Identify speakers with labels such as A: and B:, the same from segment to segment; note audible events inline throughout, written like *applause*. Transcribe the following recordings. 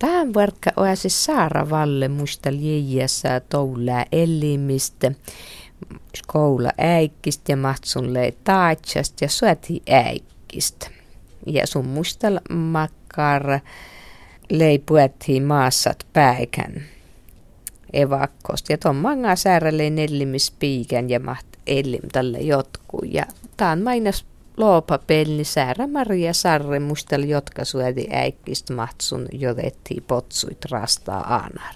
A: Tähän varkka oasi Saara Valle muista liejässä toulää elimistä, skoula äikkistä ja matsun taatsasta ja suoti äikkistä. Ja sun muistel makkar lei puettiin maassat päikän evakkosta. Ja tuon manga säärälle piikän ja maht elim tälle jotku. Ja taan mainos loopapelni säärä Maria Sarre mustel jotka suedi äikkist mahtsun jodetti potsuit rastaa aanar.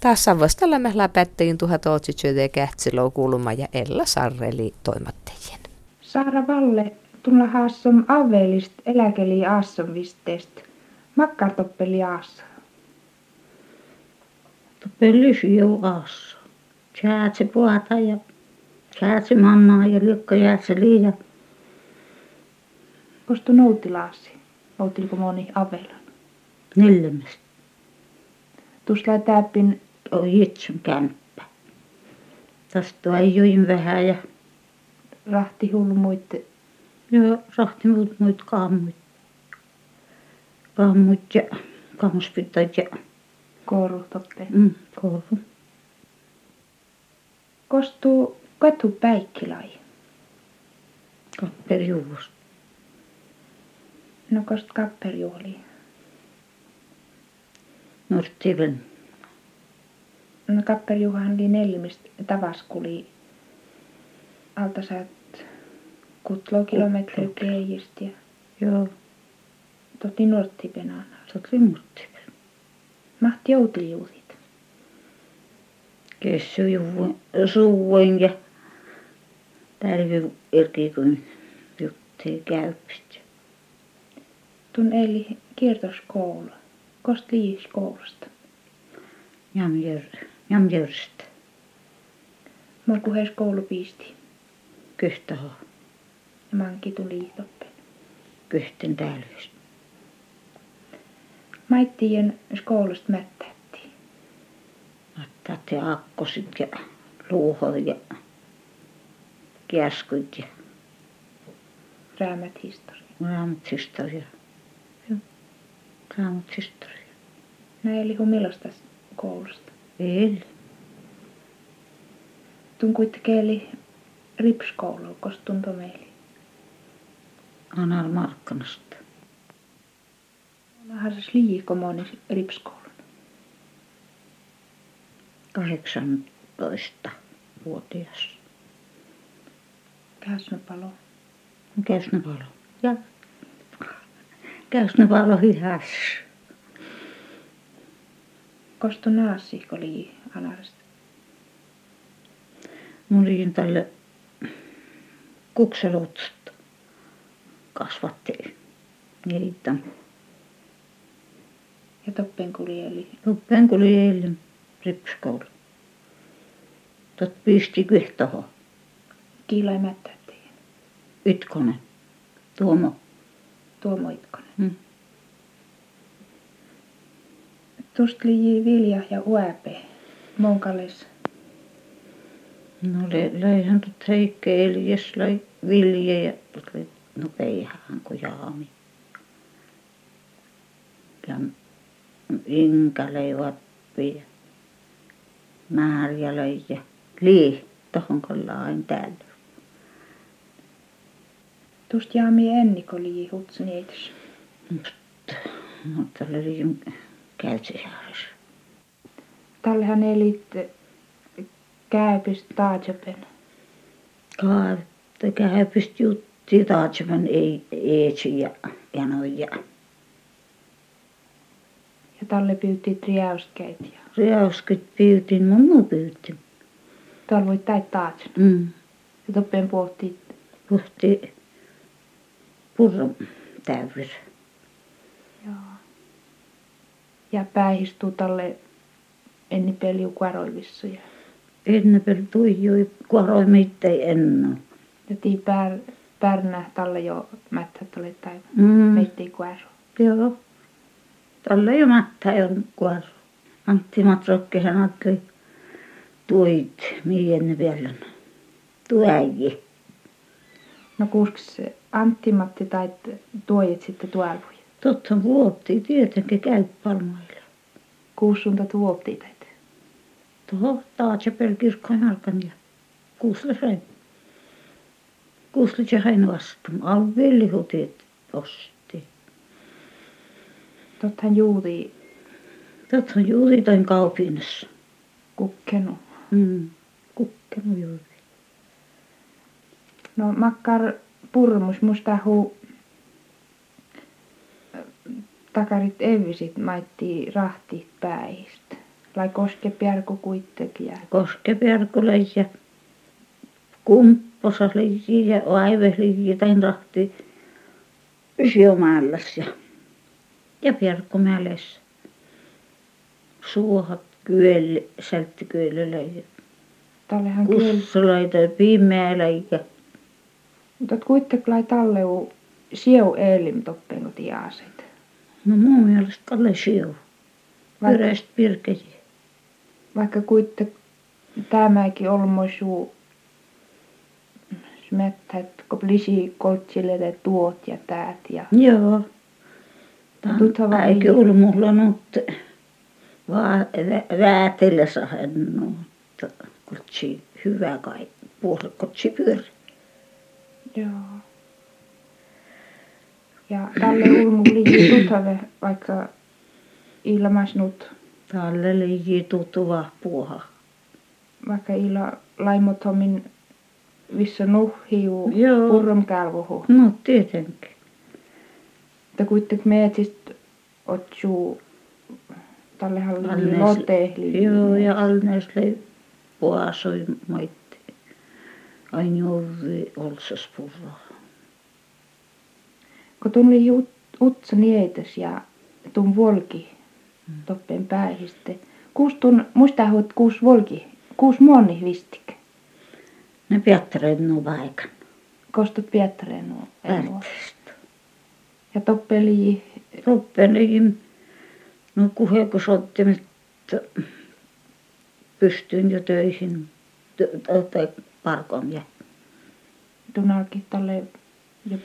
A: Taas Savostalla me läpättiin tuhat otsityötä kähtsilou kulma ja Ella Sarreli toimattajien.
B: Saara Valle, tulla haassom avelist eläkeli aassom visteest. Makkartoppeli aassa.
C: Toppeli syö aassa. Säätse puhata ja säätse mannaa ja lykkö jäätse liian.
B: Kostu noutilaasi? Outilko moni avelan?
C: Neljämästä.
B: Tuossa täppin
C: on jitsun kämppä. Tästä ei join vähän ja
B: rahti hullu muitte.
C: Joo, rahti muut muut kaammuit. Kaammuit ja kammuspytät ja
B: kooru toppe.
C: Mm, kooru.
B: Kostu katu päikkilai.
C: Kapperiuvosta.
B: No kost kapperiuoli.
C: Norttiven.
B: No kapperiuhan oli neljämistä tavaskuli alta saat kutlo kilometri keijistä ja
C: Joo,
B: totti norttipenana.
C: toki Norttiven.
B: Mahti joutiliuutit.
C: Kessy suuin ja tälvy irki kun juttiin käypistä.
B: Tun eli kiertoskoulu. Kost liis koulusta.
C: Jamjör, jamjörstä.
B: Morku heis koulu piisti.
C: Kyhtäho,
B: Ja manki tuli toppe.
C: kyhten tälvystä.
B: Maittien skoulusta mättätti.
C: Ja akkosit ja luuhot ja kiaskuit ja
B: Räämät historia.
C: raamat historia. Raamat historia.
B: No eli humilosta koulusta.
C: Ei,
B: Tun kuitenkin ripskoulu, kost tunto meili.
C: Anar Markkanasta.
B: Harras liiko moni ripskoulun.
C: 18 vuotias.
B: Käsnäpalo.
C: Käsnäpalo. Ja Käsnäpalo hihässä.
B: Kosto naasi, kun oli anarasta.
C: Mun olin tälle kukselot kasvatti niitä.
B: Ja toppen kuli eli
C: Loppen kun oli eilen ripskoulu. Tot pisti kyhtoho.
B: kiilai mättättäjien.
C: Ytkonen. Tuomo.
B: Tuomo Itkonen.
C: Mm.
B: Tuosta oli vilja ja uäpe. Monkales.
C: No le, leihän tot heikke Elias lai vilje ja le no peihän kun jaami. Ja Inka lei vappi ja Määriä lei ja lii tohon lain täällä.
B: Tuosta jaami enni, kun oli hutsuniitos.
C: Mutta, mutta oli käytsisaarissa.
B: Tallehan elit käypistä taatsopen.
C: Kaavetta käypistä jutti taatsevan ei eetsi ja janoja.
B: Ja talle pyytti triauskeit. Ja
C: Riauskit pyytin, mun muu pyytin.
B: tuolla voi täit taatson.
C: Mm.
B: Ja toppen pohti
C: Puhti purron täyvyr.
B: Joo. Ja päähistuu talle enni peliu kuaroivissu. Ja,
C: Ennen per tuijui kuoroi mittei enää.
B: ja tii pär, pärnä talle jo mättä talle tai
C: Mm.
B: meittei kuaro.
C: Joo. Tällä jo mättä ollut kuoro. Antti Matrokkehan ajatteli tuit mien vielä. Tuäji.
B: No kuusks Antti-Matti tai tuojit sitten tuolvuja.
C: Totta vuotti tietenkin käy palmoilla.
B: kuusunta tuoptit.
C: Tuohon Taatsepel kirkkoon jalkan ja kuusle sain. Kuusle se hain vastaan. Alvelli hutit osti.
B: Tottahan juuri
C: Tätä on juuri toin kaupinassa.
B: kukkenu.
C: Mm. Kukkenu juuri.
B: No makkar purmus musta hu takarit evisit maitti rahti päistä. Lai koske pjärku kuitenkin ja
C: Koskepjarkulle ja kumpposa liikin ja aive liikin tain rahti syömälläs ja ja pjarkkumälessä. Suohat kyölle, sälttikyölle ja
B: tallehan kyllä.
C: kussulaita pimeällä ja
B: Mutta kuitenkin lai talleu sieu elim toppen kun tiaset.
C: no mun mielestä Kalle syö.
B: Vaikka,
C: Pyräistä pirkejä.
B: vaikka kuitenkin tämäkin olmoisu smettät, kun lisi koltsille tuot ja täät ja
C: Joo. Tämä
B: Tutha
C: on
B: vai-
C: äikö ollut mulla nyt vaan väätellä sahen mutta kotsi hyvä kai puoli kotsi pyörä.
B: Joo. Ja tälle ulmu liji tuttave vaikka ilmasnut,
C: Tälle liiji tuttu puoha.
B: vaikka illa laimottomin vissä nuhhiu
C: Joo.
B: purromkälvuhu.
C: No tietenkin.
B: Mutta kuitenkin metsistä otsuu tallehan liji
C: Alnees-
B: lotehli.
C: Joo ja Alneesle puasoi maitti. Olsas purraa.
B: Kun tuli utsa nieitäs ja tuun volki
C: Mm.
B: toppen päihiste. Kuus tun, muista huot kuus volki, kuus muonni vistik.
C: Ne piättäreet nu väikän.
B: Kostot Pietareen nuo.
C: Värtestä.
B: Ja toppeli
C: Roppeliin, no kuheko sottimet pystyin jo töihin, tö- tai parkon ja
B: tunalki tolle ja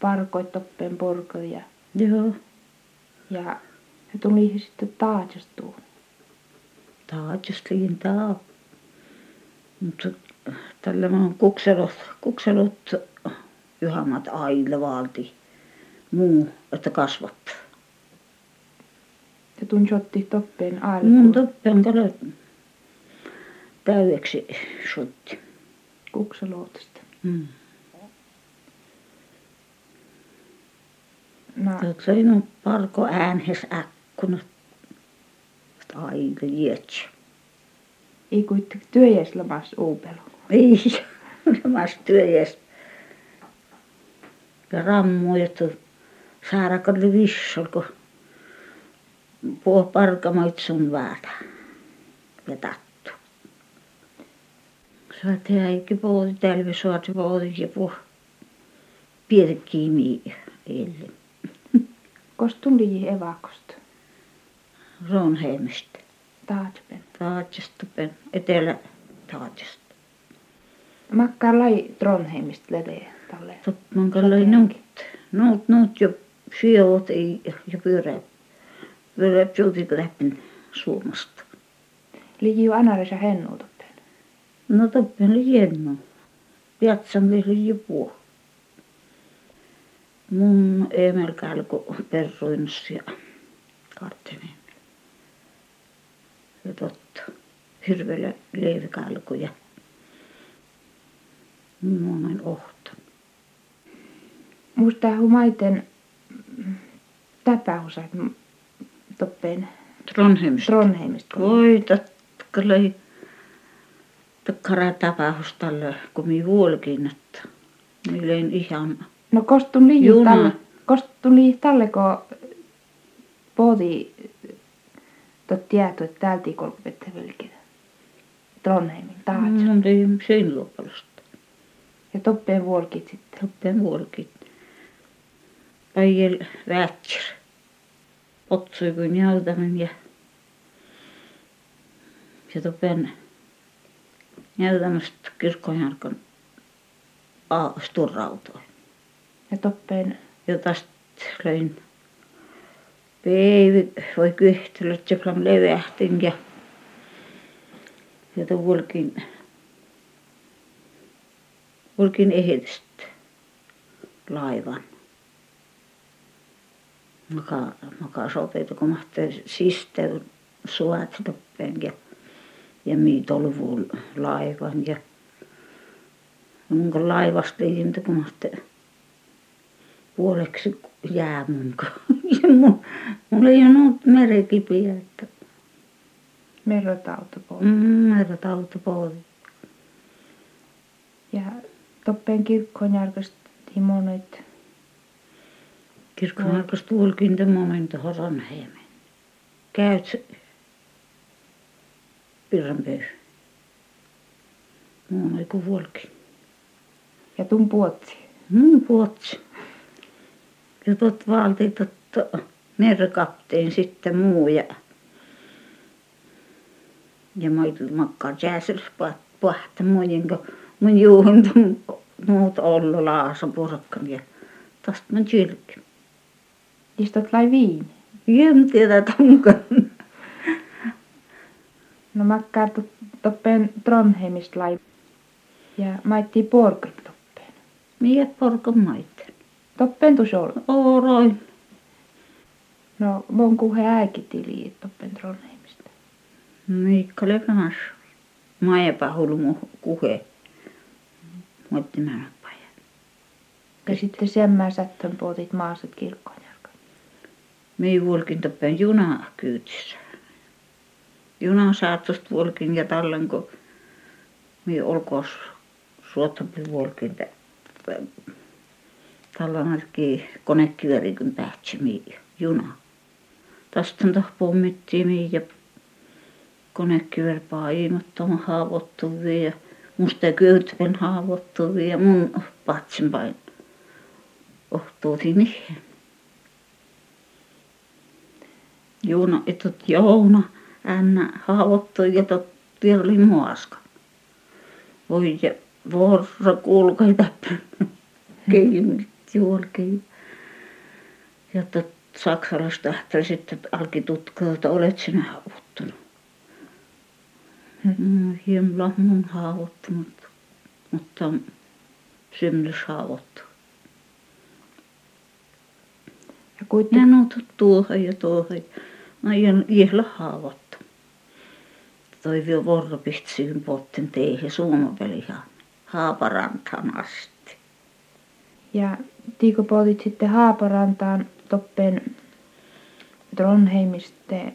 B: parkoit toppen porko ja,
C: joo,
B: ja se tuli sitten taajastuu.
C: taajast liin taa. Mutta tällä on kukselot, kukselot yhämät aille valti muu, että kasvat.
B: Se tunsotti toppen
C: Mun
B: alkuun
C: toppen kalle täydeksi sutti.
B: Kukselootasta.
C: Mm.
B: No,
C: Tuossa on parko äänhes äkkunat. Aika jietsä.
B: ei kuitenkin työjäslamas uupelu.
C: Ei, samassa työjäs. Ja rammuja, että saarakalli vissol, kun puhu parkamait sun väätä. Ja tattu. Saati äikki poodi, tälvi saati poodi ja puhu. Pienet kiimi eilen. *laughs*
B: Kost tuli evakosta.
C: Ronheimista.
B: Taajpen.
C: Taatsestapen, etelä Taatsesta.
B: Makkaa lai Trondheimista ledeä talle.
C: Man kallar nuut, nuut, nuut jo syövät ei ja pyörä. Pyörä pjuutit läpi Suomesta.
B: Liji ju anarisa hennu toppen.
C: No toppen oli jenno. Piatsan oli jo puu. Mun Emel kalko perruinus ja karttinen. Ja totta. Hirveellä leivikalko ja monen ohto.
B: Musta humaiten täpähusat toppen
C: Trondheimista.
B: Trondheimista.
C: Voi tatkalai takkara tapaus tällä, kun mi vuolkin, että meillä on ihan
B: No kostun liji
C: Juna.
B: talle. Liji talle, kun pohti tot tieto, että täältä ei kolkupette velkeä. Trondheimin taajat. Mm.
C: mun ei sen loppuista.
B: Ja toppeen vuolkit sitten.
C: Toppen vuolkin. Päijäl väätsir. Potsui kuin jäytämän ja ja toppen jäytämästä kirkkojarkon sturrautoin.
B: Ja toppeen
C: Ja tästä löin voi kyhtälöt seplam levähtin ja ja tuolkin volkin ehdosta laivan. Maka, maka sopeita, kun mahtaa sisteyn suot toppeen ja, ja mii tolvuun laivan ja mun laivasta liintä, kun mahtaa puoleksi jää mun *laughs* ja mun, mulla ei ole ollut merekipiä, että
B: Merrotauto
C: mm, merratauto pois.
B: Ja toppeen kirkkoon järkästi monet.
C: Kirkon alkas tuolkin te momento Horanheimen. Käyt se Pirranpöy. Muun ei kuin vuolkin.
B: Ja tun puotsi.
C: Mun puotsi. Ja tot valti tot merkapteen sitten muu ja ja mä makkaan jääsys pahta muiden kun mun juhunta muut ollut laasa purkkan ja tosta mä kylki.
B: Istot lai viini.
C: En tiedä tonkan.
B: No makkaa toppeen Trondheimista lai. Ja maitti porkit toppeen.
C: Miet porkan maitten.
B: Toppeen tusol.
C: Oroi.
B: No mun kuhe äikitili toppeen Trondheimista.
C: Miikkale kanssa. Maijapa hulmu kuhe. Mutta mä en paja.
B: Ja sitten semmää sättön puotit maaset kirkkoon.
C: Me vuolkin toppen juna kyytissä. Juna saatosta vuolkin ja tallen kun me olkoos suottapi vuolkin tallan alki konekyörikyn päätsi mi juna. Tästä pommittiin mi ja konekyör paimattoman haavoittuvia ja musta kyytpen haavoittuvia ja mun patsin pain ohtuutin niihin. Joona, että Joona, Anna haavoittui ja tot vielä oli muaska. Voi ja vuorossa kulkoi täppä. Keimit juolki. Ja tot saksalaiset sitten alki tutkia, että olet sinä haavoittunut. Mm, Hiemla mun haavoittunut, mutta symnys haavoittu.
B: Ja kuitenkin
C: Ja nuutut tuohon ja tuohon. No ihan ihan haavoittu. Toi vielä vorro pihtsyyn potten teihin suomapelihan Haaparantaan asti.
B: Ja tiiko puotit sitten Haaparantaan toppeen Trondheimista te,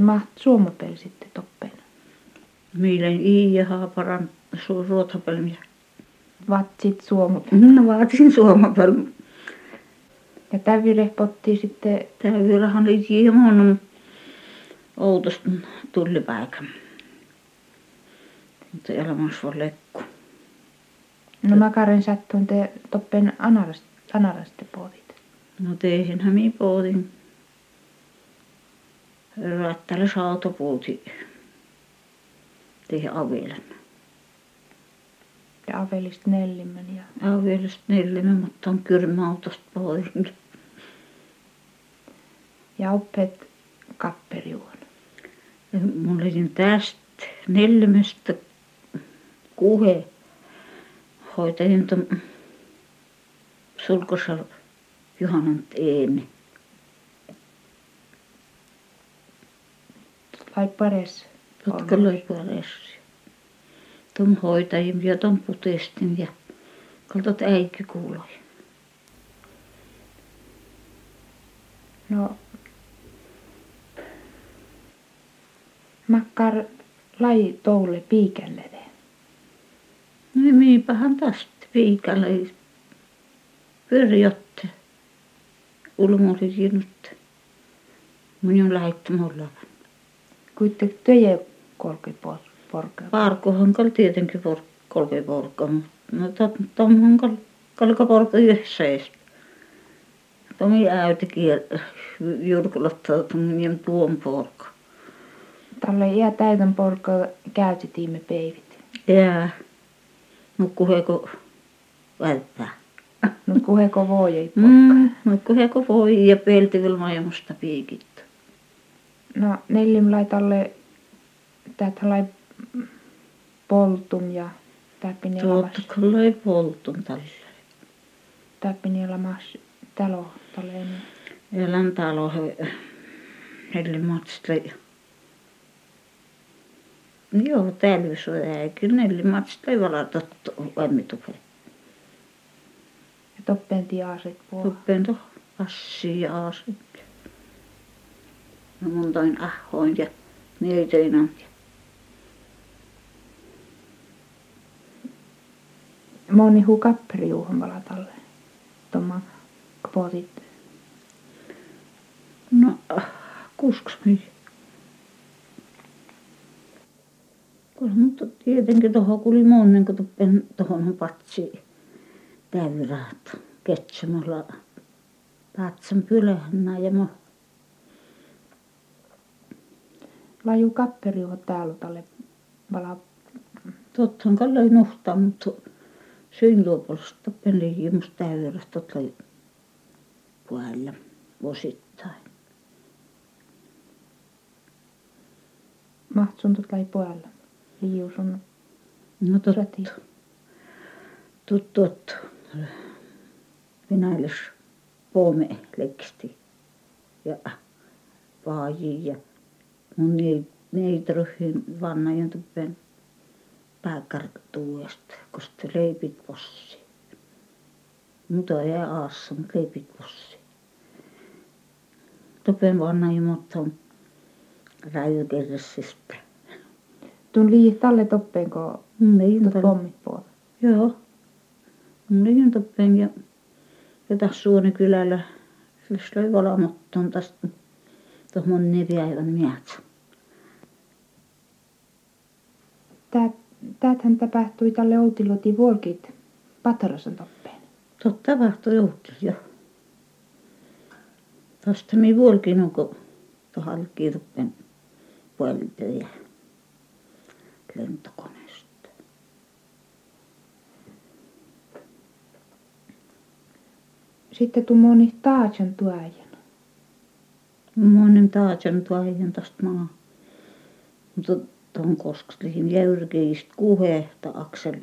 B: maht suomapeli sitten toppeen.
C: Mielen i ja Haaparan su ruotapelmiä.
B: Vatsit suomapeli.
C: No vaatin suomapelmiä.
B: Ja tävire potti sitten
C: Tämä virahan oli hieman outosta tuli paikan. Mutta elämässä voi lekku.
B: No makaren sattuin te toppen anarast, anaraste puotit.
C: No teihinhän minä pohdin. Rattalle saatopuuti. Teihin avielen.
B: Ja avelista nellimän ja
C: Avielesta neljämme, mutta on kyrmäautosta pohdin.
B: ja oppeet kapperiuon.
C: Ja mulla oli tästä neljämestä kuhe hoitajin tuon sulkossa Johanan eeni.
B: Vai pares?
C: jotka löi paressi. Tuon hoitajin ja tuon putestin ja kaltot äikki kuuloi.
B: No, makkar lai toulle piikälle.
C: No miipähän tästä piikalle pyrjotte. Ulmuri jinnut. Minun lähettä mulla.
B: Kuitenkin töjä kolke porkka.
C: Parkohan kal tietenkin por, kolme porkka, mutta no tommohan kal, kalka porkka yhdessä ees. Tomi äytikin jurkulottaa tuon tuon porkka.
B: Tällä iä täytän porkka käytitiimme peivit.
C: Jää. No kuheko välttää. *laughs*
B: No kuheko voi ei polkka.
C: Mm, no kun he voi ja peltivillä maailmasta piikit.
B: No neljäm laitalle täältä lai poltun ja täppini lamas.
C: Tuota kyllä ei poltun tällä.
B: Täppini lamas talo tälle ennen.
C: Elän talo heille matsle. Joo, täällä se on äikin neljä matsle valata ämmitupe.
B: Ja toppen tiaset puolella.
C: Tuppen to passi ja aasit. No mun toin ahoin ja neiteinä.
B: Moni hu kapperi juuhon valatalle. Tomma kapotit.
C: No, kusks mi. Kyllä, mutta tietenkin tuohon kuli monen, kun tuppen tuohon patsi täyräät ketsämällä patsan pylähänä ja mä
B: Laju kapperi juuhon täällä tälle vala.
C: tottahan kallai nuhtaa, mutta syyn luopuolesta tuppen musta täyräät totta puolella vuosittain.
B: Mahtsun tot lai puolella. Liiu sun
C: No totta. Tuttu, että Venäjällä poome leksti ja paaji ja mun ei neitä ryhyn vannajan tuppen pääkarttuudesta, koska leipit possi. Mutta ei aassa, mutta leipit possi. Tuppen vannajan mutta on räjykerressistä.
B: Tun lii talle toppeen ko
C: Niin,
B: pommit puolella.
C: Joo. Mun liian toppen ja, ja tässä Suonikylällä sillä oli valamottoon tästä tuohon neljäivän miät.
B: Tää, täältähän tapahtui tälle Outiloti vuolkit Patrasan toppeen.
C: Totta tapahtui joutil jo. Tästä mi vuolkin onko tuohon kirppen puolelta lentokoneesta.
B: Sitten tu moni taatsan tuajan.
C: Monen taatsan tuohon tästä maa. Mutta tuon kosklihin jäyrkeistä kuhehta Aksel.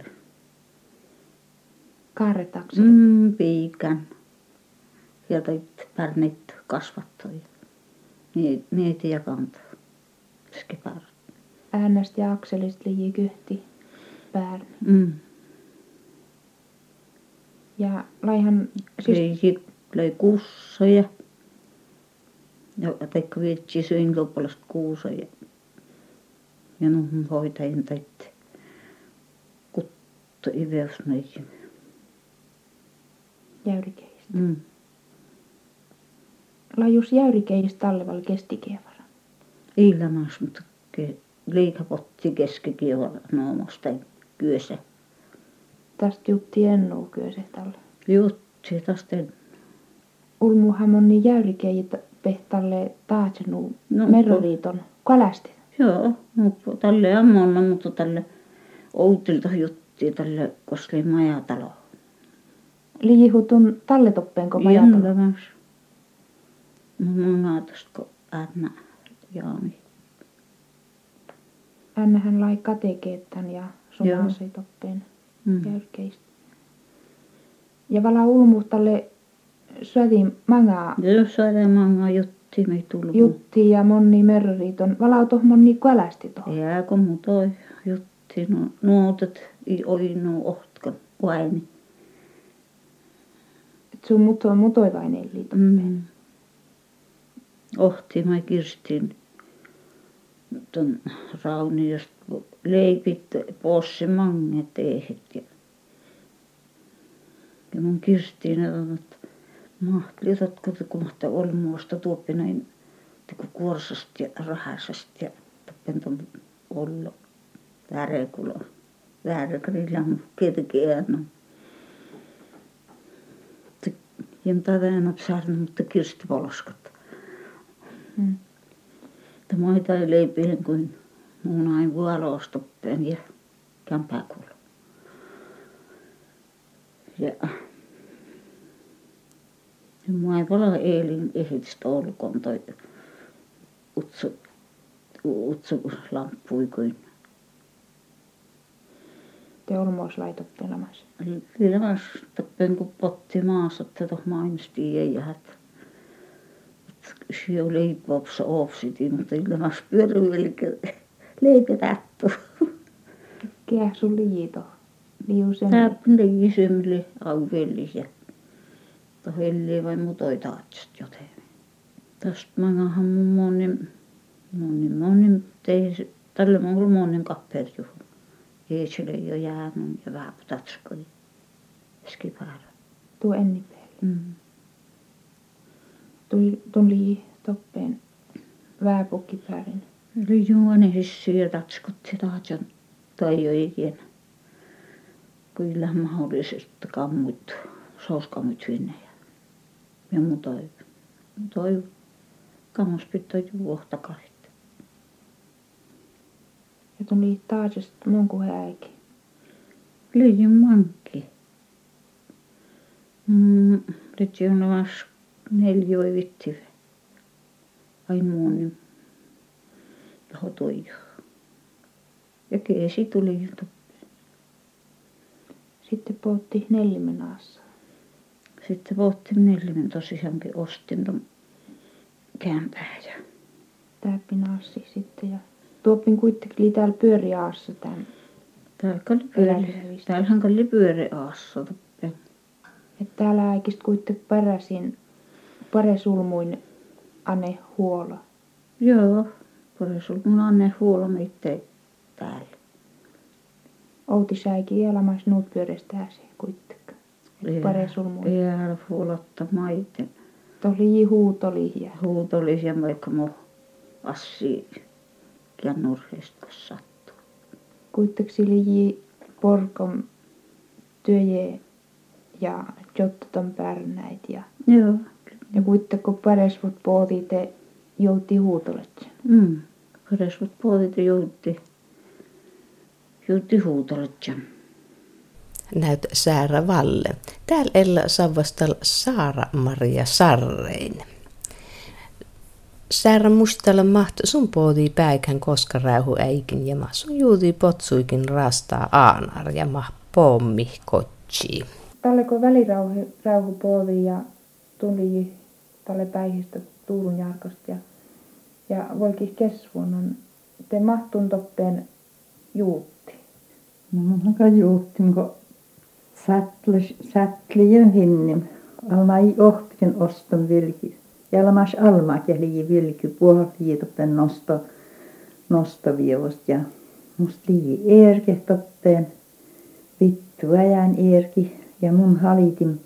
B: Kaaretaksen.
C: Mm, piikän. Ja teit pärnit kasvattoi. Niitä ja kantaa. Skepar.
B: Äänästä ja akselista lii kyhti päär.
C: Mm.
B: Ja laihan siis
C: Siis... Löi kussoja. Ja teikö vietsi syyn lopullista kuusoja. Ja nuhun hoitajien teit kuttu iveus meihin.
B: jäyrikeistä.
C: Mm.
B: Lajus jäyrikeistä talleval kestikievara.
C: Ilmas, mutta ke- liikapotti keskikievara noomosta kyössä.
B: Tästä jutti ennuu talle.
C: Jutti tästä
B: Ulmuhan moni jäyrikeijät pehtalle taatsenu
C: No,
B: merroliiton kalasti.
C: Joo, mutta tälle ammonna, mutta tälle Outilta jutti tälle koskee majatalo.
B: Liihutun talletoppeen ko majatalo.
C: Jännäväs. Mun naatosta kun Anna Jaani.
B: Ännehän lai katekeettan ja
C: Joo.
B: sumaasei toppeen
C: Mm.
B: jäyrkeistä. Ja vala ulmu tälle syöti manga
C: Ja jos saadaan manga jutti, me ei tullut.
B: jutti ja monni merroliiton. Vala toh monni kalasti toh.
C: Jääkö mu toi jutti, no nuotet i oli nu ohtkan vaini.
B: Et sun muto mutoivainen liiton.
C: Mm. Ohti mä kirstin ton rauniosta leipit possi manget tehet ja ja mun kirstiin että mahtli otatko te kun mahtaa olmuosta tuoppi näin teku kuorsasta ja rahasasta ja tappen ton ollo värekulo värkrillä ketkin no Jenta väänät saarna, mutta kirstipolskot.
B: Mm.
C: Tämä maita ei leipiin kuin muunain vuolostoppeen ja kämpääkuulu. Ja Mua ei pala eelin ehitistä olkoon toi utsu, utsu lamppui kuin
B: Te olmois laitot pelamassa.
C: Kyllä mä tappen kun potti maassa, että toh mainosti ei jäädä. Se oli leipopsa oopsiti, mutta kyllä mä pyörin eli leipetättu.
B: Kää sun liito. Liu sen.
C: Täppin teki symmeli auvellisia. Toh ellee vai mutoi taatsat joten. Tästä mä ngahan mun monin, monin, monin, tei, tälle mä oon monin kapperjuhu. Eesille jo jäänyt ja vähän tatskoi. Skipara.
B: Tuo enni päälle.
C: Mm.
B: Tuli, tuli toppeen vääpukki päärin.
C: Eli juoni hissi ja tatskutti taatsan tai jo ikinä. Kyllä mahdollisesti kammut, souskamut sinne ja, ja mutoi. Mutoi kammus pitää juohta kahit.
B: Ja tuli taas mun kuin äiki.
C: Liijin mankki. Mm, nyt on vas neljä vai vitti. Ai muun niin toijo. Ja keesi tuli jo
B: Sitten poltti neljämen aassa.
C: Sitten pohtin neljämen tosiaankin ostin ton kämpää ja
B: Täppin aassi sitten ja tuoppin kuitenkin oli täällä pyöriaassa tämän.
C: täällä oli pyöri, täällähän oli pyöri aassa.
B: Että täällä äikistä kuitenkin peräsin paresulmuin anne huola.
C: Joo, pore sul mun anne huolon itse täällä.
B: Outi säikin elämässä nuut pyörestä äsi kuitenkin.
C: Ei-
B: Paresulmuin.
C: Ei älä huolotta maiten.
B: Toli huutoli ja
C: Huutollisia vaikka mu assi ja nurheista sattuu.
B: kuitenkin sili porkom työje ja jottoton pärnäit ja
C: Joo.
B: Ja kuitenkin kun paresvut pooti te jouti huutolet.
C: Mm. Peräsvät puolet joutti. Joutti huutoletja.
A: Näyt Saara Valle. Täällä Ella Savastal Saara-Maria Sarrein. Saara Mustala maht sun poodi päikän koska räyhu äikin ja ma sun juudi potsuikin rastaa aanar ja ma pommi kotsi.
B: Tälle kun välirauhu rauhu poodi ja tuli tälle päihistä Tuulun Jarkosta ja, ja voikin kesvuonnon te mahtun toppeen juutti.
D: No mun juuttin, kun ja hinnim. Alma ei ohpiten oston vilki. Ja almas alma kehli vilki puolii toppen nosto, nostovievost ja musta lii eerke toppen. Vittu ajan eerki ja mun halitin,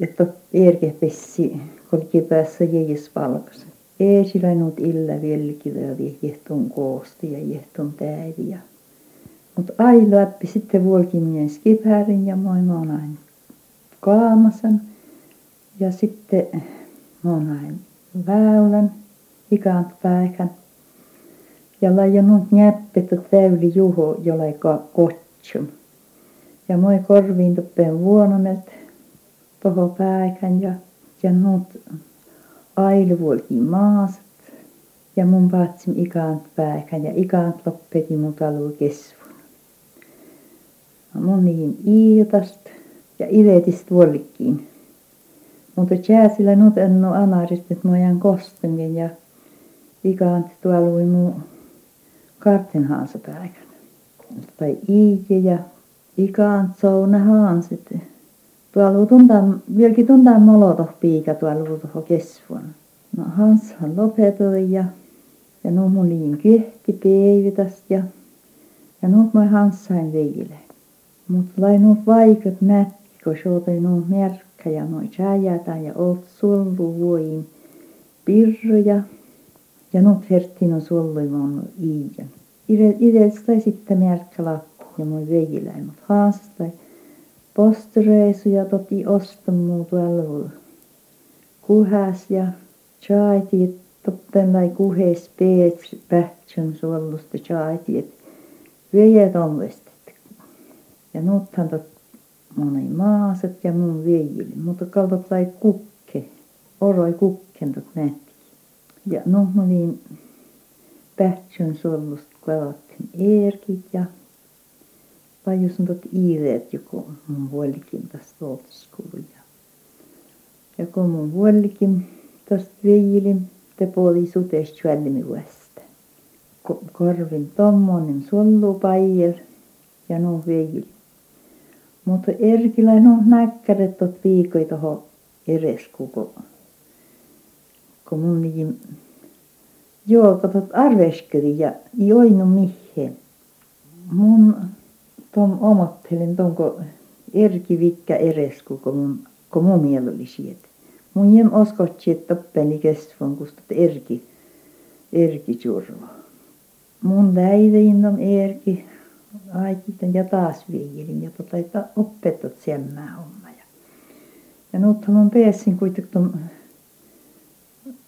D: että eerke pessi kolki päässä jäis valkas. Eesillä nuut illa vilki ja jehtun koosti ja jehtun täivi ja mutta ai läppi sitten vuolkimien skipäärin ja moi monain kaamasan. Ja sitten monain väylän ikant päikän. Ja laijanut näppettä täyli juho, jolle kotsum. Ja moi korviin tuppeen vuonomet toho päikän ja, ja nuut ailuvuolkin maaset. Ja mun paatsim ikant päikän ja ikant loppeti mun talu kesvu mun niin iitast ja iletist vuolikkiin. Mutta jääsillä nyt en ole anarist, että mä jään kostengen ja ikant tuolla oli mun kartenhaansa päivän. Tai iike ja ikant souna haansit. Tuolla oli tuntaa, vieläkin tuntaa molotoh piika tuolla oli tuohon kesvuon. No Hanshan lopetoi ja, ja no mun liin kyhti päivitästä ja, ja nyt mä Hanssain veile. Mutta lai nuut vaikut nätti, kun suotoi nuut merkkä ja noi jääjätä ja oot sullu vuoin pirroja. Ja nuut herttiin on sullui mun iijan. Tai sitten merkkä lappu ja moi veijiläin, mut haastai postereisu ja toti ostamuu tuolla kuhas ja chaiti toppen lai kuhes peets pähtsön suollusta chaiti, et vejet on vesti. Ja nuuthan tot moni maaset ja mun viejille, mutta kaltot lai kuppi. oroi kukkendut nähtiin. Ja no mä olin pähtsön sollusta kalattin eerkit ja pajus on tot iireet joku mun vuolikin tästä oltaskulu. Ja, ja kun mun vuolikin tästä veilin, te puoli suteesta juolimi vuosta. Korvin tommonen sollu paijel ja no veili. Mutta erkillä no näkkäret tot viikoi toho eres kuko. Kun mun niin juokatot arveskeli ja joinu mihin. Mun tom omottelen tonko erki vikkä eres kuko mun, kun mun miel oli sieltä. Mun jem oskotsi, että toppeni kestvon kustot erki, erki jurva. Mun läidein on erki aikitan ja taas viilin ja tota, että opetot semmää homma. Ja, ja nyt mun pääsin kuitenkin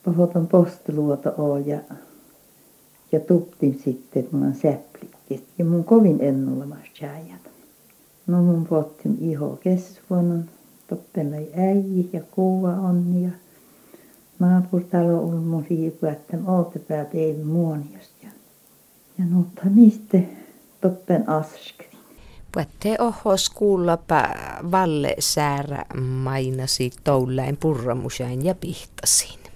D: pahoitan postiluota oo ja, ja tuptin sitten, että mulla on säplikki. Ja mun kovin ennollemassa jääjät. No mun pohtin iho kesvuonnon, toppelai äiji ja kuva on ja naapurtalo on mun hiipua, että oltepää tein muoniosta. Ja, ja nutta mistä toppen askri.
A: Puhutte ohos kuullapa Valle Säärä mainasi toulläin purramusain ja pihtasin.